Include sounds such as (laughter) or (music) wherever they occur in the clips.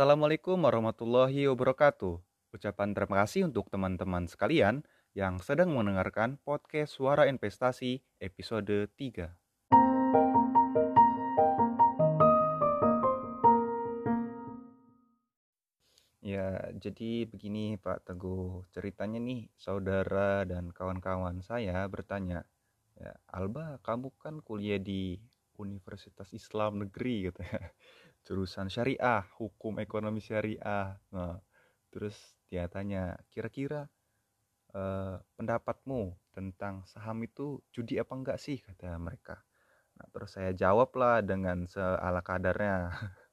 Assalamualaikum warahmatullahi wabarakatuh. Ucapan terima kasih untuk teman-teman sekalian yang sedang mendengarkan podcast Suara Investasi episode 3. Ya, jadi begini Pak Teguh. Ceritanya nih, saudara dan kawan-kawan saya bertanya, ya, Alba, kamu kan kuliah di Universitas Islam Negeri gitu ya. Jurusan syariah, hukum ekonomi syariah. Nah, terus dia tanya, kira-kira eh, pendapatmu tentang saham itu judi apa enggak sih kata mereka. Nah, terus saya jawab lah dengan seala kadarnya. (laughs)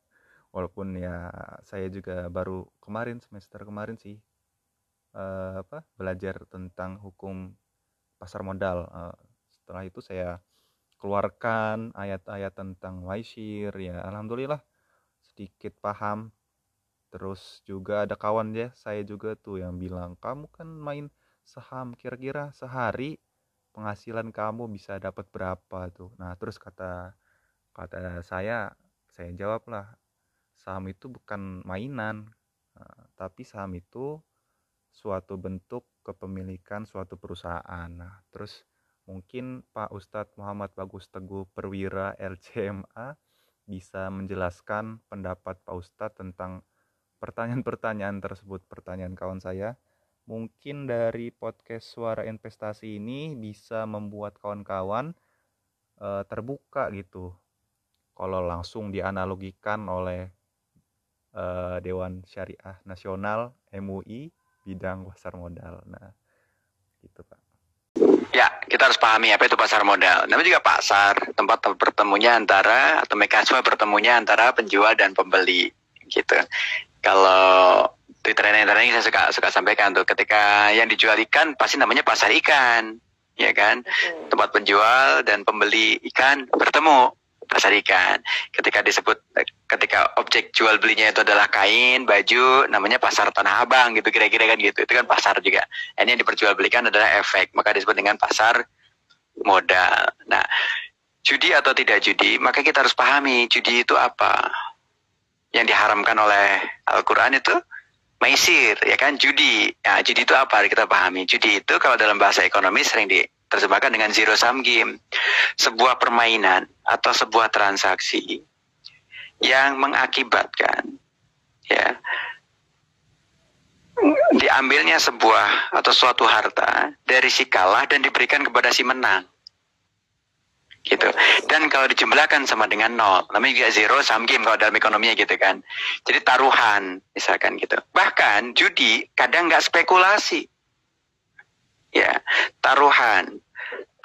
walaupun ya saya juga baru kemarin semester kemarin sih uh, apa belajar tentang hukum pasar modal uh, setelah itu saya keluarkan ayat-ayat tentang waishir ya alhamdulillah sedikit paham terus juga ada kawan ya saya juga tuh yang bilang kamu kan main saham kira-kira sehari penghasilan kamu bisa dapat berapa tuh nah terus kata kata saya saya jawab lah saham itu bukan mainan, eh, tapi saham itu suatu bentuk kepemilikan suatu perusahaan. Nah, terus mungkin Pak Ustadz Muhammad Bagus Teguh Perwira LCMA bisa menjelaskan pendapat Pak Ustadz tentang pertanyaan-pertanyaan tersebut, pertanyaan kawan saya. Mungkin dari podcast Suara Investasi ini bisa membuat kawan-kawan e, terbuka gitu. Kalau langsung dianalogikan oleh uh, Dewan Syariah Nasional MUI bidang pasar modal. Nah, gitu Pak. Kita harus pahami apa itu pasar modal. Namanya juga pasar, tempat bertemunya antara atau mekanisme bertemunya antara penjual dan pembeli, gitu. Kalau di training-training saya suka suka sampaikan tuh, ketika yang dijual ikan pasti namanya pasar ikan, ya kan? Tempat penjual dan pembeli ikan bertemu pasar ikan. Ketika disebut ketika objek jual belinya itu adalah kain, baju, namanya pasar tanah abang gitu kira-kira kan gitu. Itu kan pasar juga. Ini yang diperjualbelikan adalah efek, maka disebut dengan pasar modal. Nah, judi atau tidak judi, maka kita harus pahami judi itu apa. Yang diharamkan oleh Al-Qur'an itu maisir, ya kan judi. Nah, judi itu apa? Kita pahami. Judi itu kalau dalam bahasa ekonomi sering di terjemahkan dengan zero sum game. Sebuah permainan atau sebuah transaksi yang mengakibatkan ya diambilnya sebuah atau suatu harta dari si kalah dan diberikan kepada si menang. Gitu. Dan kalau dijumlahkan sama dengan nol namanya juga zero sum game kalau dalam ekonominya gitu kan. Jadi taruhan misalkan gitu. Bahkan judi kadang nggak spekulasi ya taruhan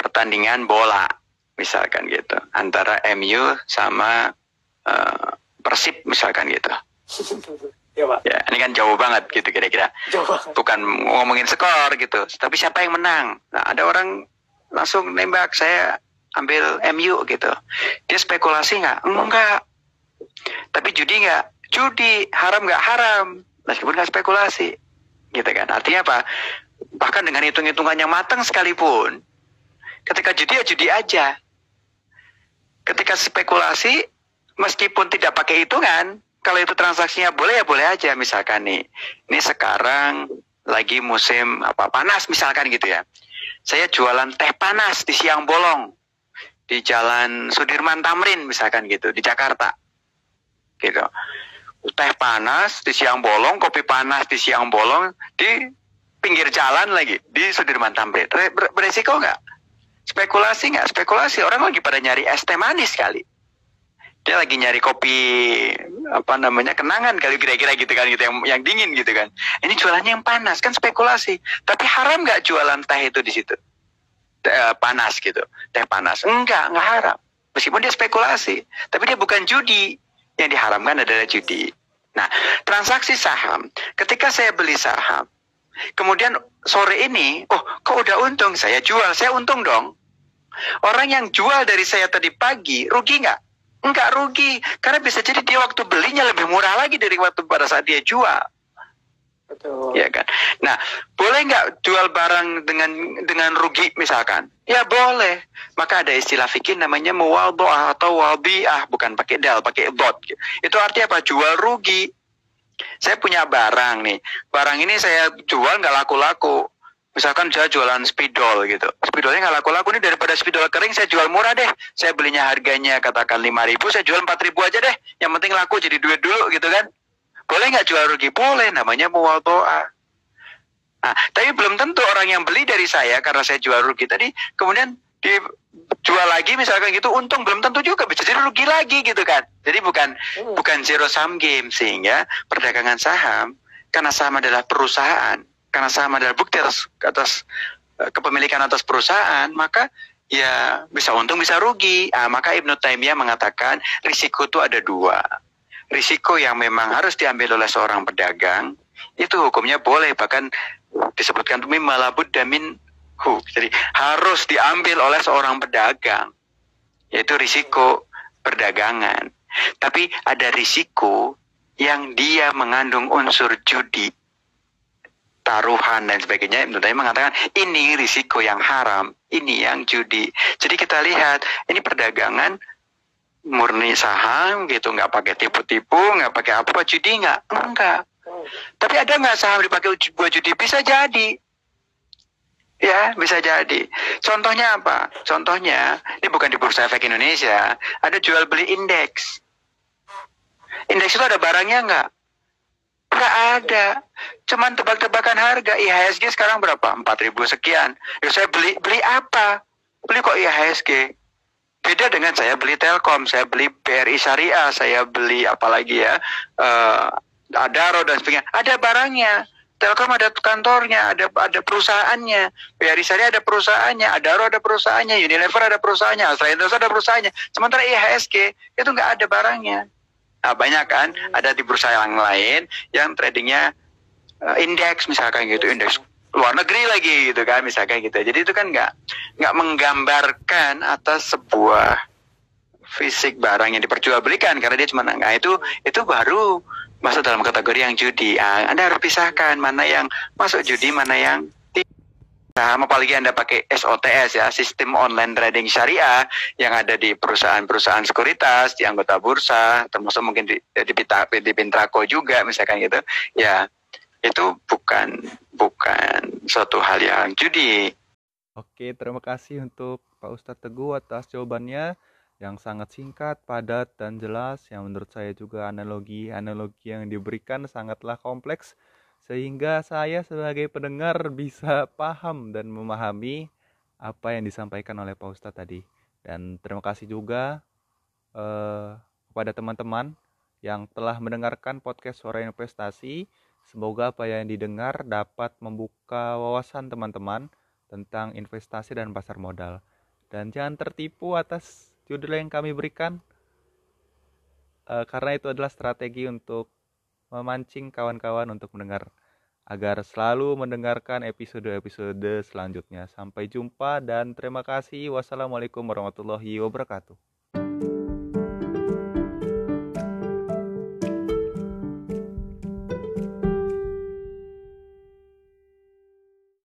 pertandingan bola misalkan gitu antara MU sama uh, Persib misalkan gitu. Ya, Pak. ya, ini kan jauh banget gitu kira-kira. Bukan ngomongin skor gitu, tapi siapa yang menang. Nah, ada orang langsung nembak saya ambil MU gitu. Dia spekulasi nggak? Enggak. Tapi judi nggak? Judi. Haram nggak? Haram. Meskipun nggak spekulasi. Gitu kan. Artinya apa? Bahkan dengan hitung-hitungan yang matang sekalipun, ketika judi ya judi aja. Ketika spekulasi, meskipun tidak pakai hitungan, kalau itu transaksinya boleh ya boleh aja. Misalkan nih, ini sekarang lagi musim apa panas misalkan gitu ya. Saya jualan teh panas di siang bolong di Jalan Sudirman Tamrin misalkan gitu di Jakarta. Gitu. Teh panas di siang bolong, kopi panas di siang bolong di pinggir jalan lagi di Sudirman Tamrin. Beresiko nggak? Spekulasi nggak? Spekulasi orang lagi pada nyari es teh manis kali. Dia lagi nyari kopi apa namanya kenangan kali kira-kira gitu kan gitu yang yang dingin gitu kan. Ini jualannya yang panas kan spekulasi. Tapi haram nggak jualan teh itu di situ? Teh, panas gitu, teh panas. Enggak, nggak haram. Meskipun dia spekulasi, tapi dia bukan judi. Yang diharamkan adalah judi. Nah, transaksi saham, ketika saya beli saham, Kemudian sore ini, oh kok udah untung, saya jual, saya untung dong. Orang yang jual dari saya tadi pagi, rugi nggak? Nggak rugi, karena bisa jadi dia waktu belinya lebih murah lagi dari waktu pada saat dia jual. Betul. Ya kan. Nah, boleh nggak jual barang dengan dengan rugi misalkan? Ya boleh. Maka ada istilah fikih namanya muwaldoah atau walbiah, bukan pakai dal, pakai dot. Itu artinya apa? Jual rugi. Saya punya barang nih. Barang ini saya jual nggak laku-laku. Misalkan saya jualan spidol gitu. Spidolnya nggak laku-laku nih daripada spidol kering saya jual murah deh. Saya belinya harganya katakan 5000 saya jual 4000 aja deh. Yang penting laku jadi duit dulu gitu kan. Boleh nggak jual rugi? Boleh, namanya muwatoa. Nah, tapi belum tentu orang yang beli dari saya karena saya jual rugi tadi, kemudian dijual lagi misalkan gitu, untung belum tentu juga bisa jadi rugi lagi gitu kan. Jadi bukan hmm. bukan zero sum game sehingga perdagangan saham karena saham adalah perusahaan, karena saham adalah bukti atas atas eh, kepemilikan atas perusahaan, maka ya bisa untung bisa rugi. Nah, maka Ibnu Taimiyah mengatakan risiko itu ada dua risiko yang memang harus diambil oleh seorang pedagang itu hukumnya boleh bahkan disebutkan malabud damin hu jadi harus diambil oleh seorang pedagang yaitu risiko perdagangan. Tapi ada risiko yang dia mengandung unsur judi taruhan dan sebagainya. Ibnu mengatakan ini risiko yang haram ini yang judi. Jadi kita lihat ini perdagangan murni saham gitu nggak pakai tipu-tipu nggak pakai apa judi nggak enggak. Tapi ada nggak saham dipakai buat judi? Bisa jadi ya bisa jadi. Contohnya apa? Contohnya ini bukan di bursa efek Indonesia. Ada jual beli indeks. Indeks itu ada barangnya nggak? Nggak ada. Cuman tebak-tebakan harga. IHSG sekarang berapa? 4000 sekian. Ya saya beli beli apa? Beli kok IHSG Beda dengan saya beli Telkom, saya beli BRI Syariah, saya beli apalagi ya, uh, Adaro dan sebagainya. Ada barangnya. Telkom ada kantornya, ada ada perusahaannya, BRI Syariah ada perusahaannya, Adaro ada perusahaannya, Unilever ada perusahaannya, Australia Indonesia ada perusahaannya. Sementara IHSG itu nggak ada barangnya. Nah, banyak kan, ada di bursa yang lain yang tradingnya uh, indeks misalkan gitu, indeks luar negeri lagi gitu kan misalkan gitu jadi itu kan nggak nggak menggambarkan atas sebuah fisik barang yang diperjualbelikan karena dia cuma nah itu itu baru masuk dalam kategori yang judi nah, anda harus pisahkan mana yang masuk judi mana yang saham apalagi Anda pakai SOTS ya, sistem online trading syariah yang ada di perusahaan-perusahaan sekuritas, di anggota bursa, termasuk mungkin di di, di, di Pintraco juga misalkan gitu. Ya, itu bukan bukan suatu hal yang judi. Oke, terima kasih untuk Pak Ustadz Teguh atas jawabannya yang sangat singkat, padat, dan jelas yang menurut saya juga analogi-analogi yang diberikan sangatlah kompleks sehingga saya sebagai pendengar bisa paham dan memahami apa yang disampaikan oleh Pak Ustadz tadi. Dan terima kasih juga eh, kepada teman-teman yang telah mendengarkan podcast Suara Investasi. Semoga apa yang didengar dapat membuka wawasan teman-teman tentang investasi dan pasar modal. Dan jangan tertipu atas judul yang kami berikan, e, karena itu adalah strategi untuk memancing kawan-kawan untuk mendengar agar selalu mendengarkan episode-episode selanjutnya. Sampai jumpa dan terima kasih. Wassalamualaikum warahmatullahi wabarakatuh.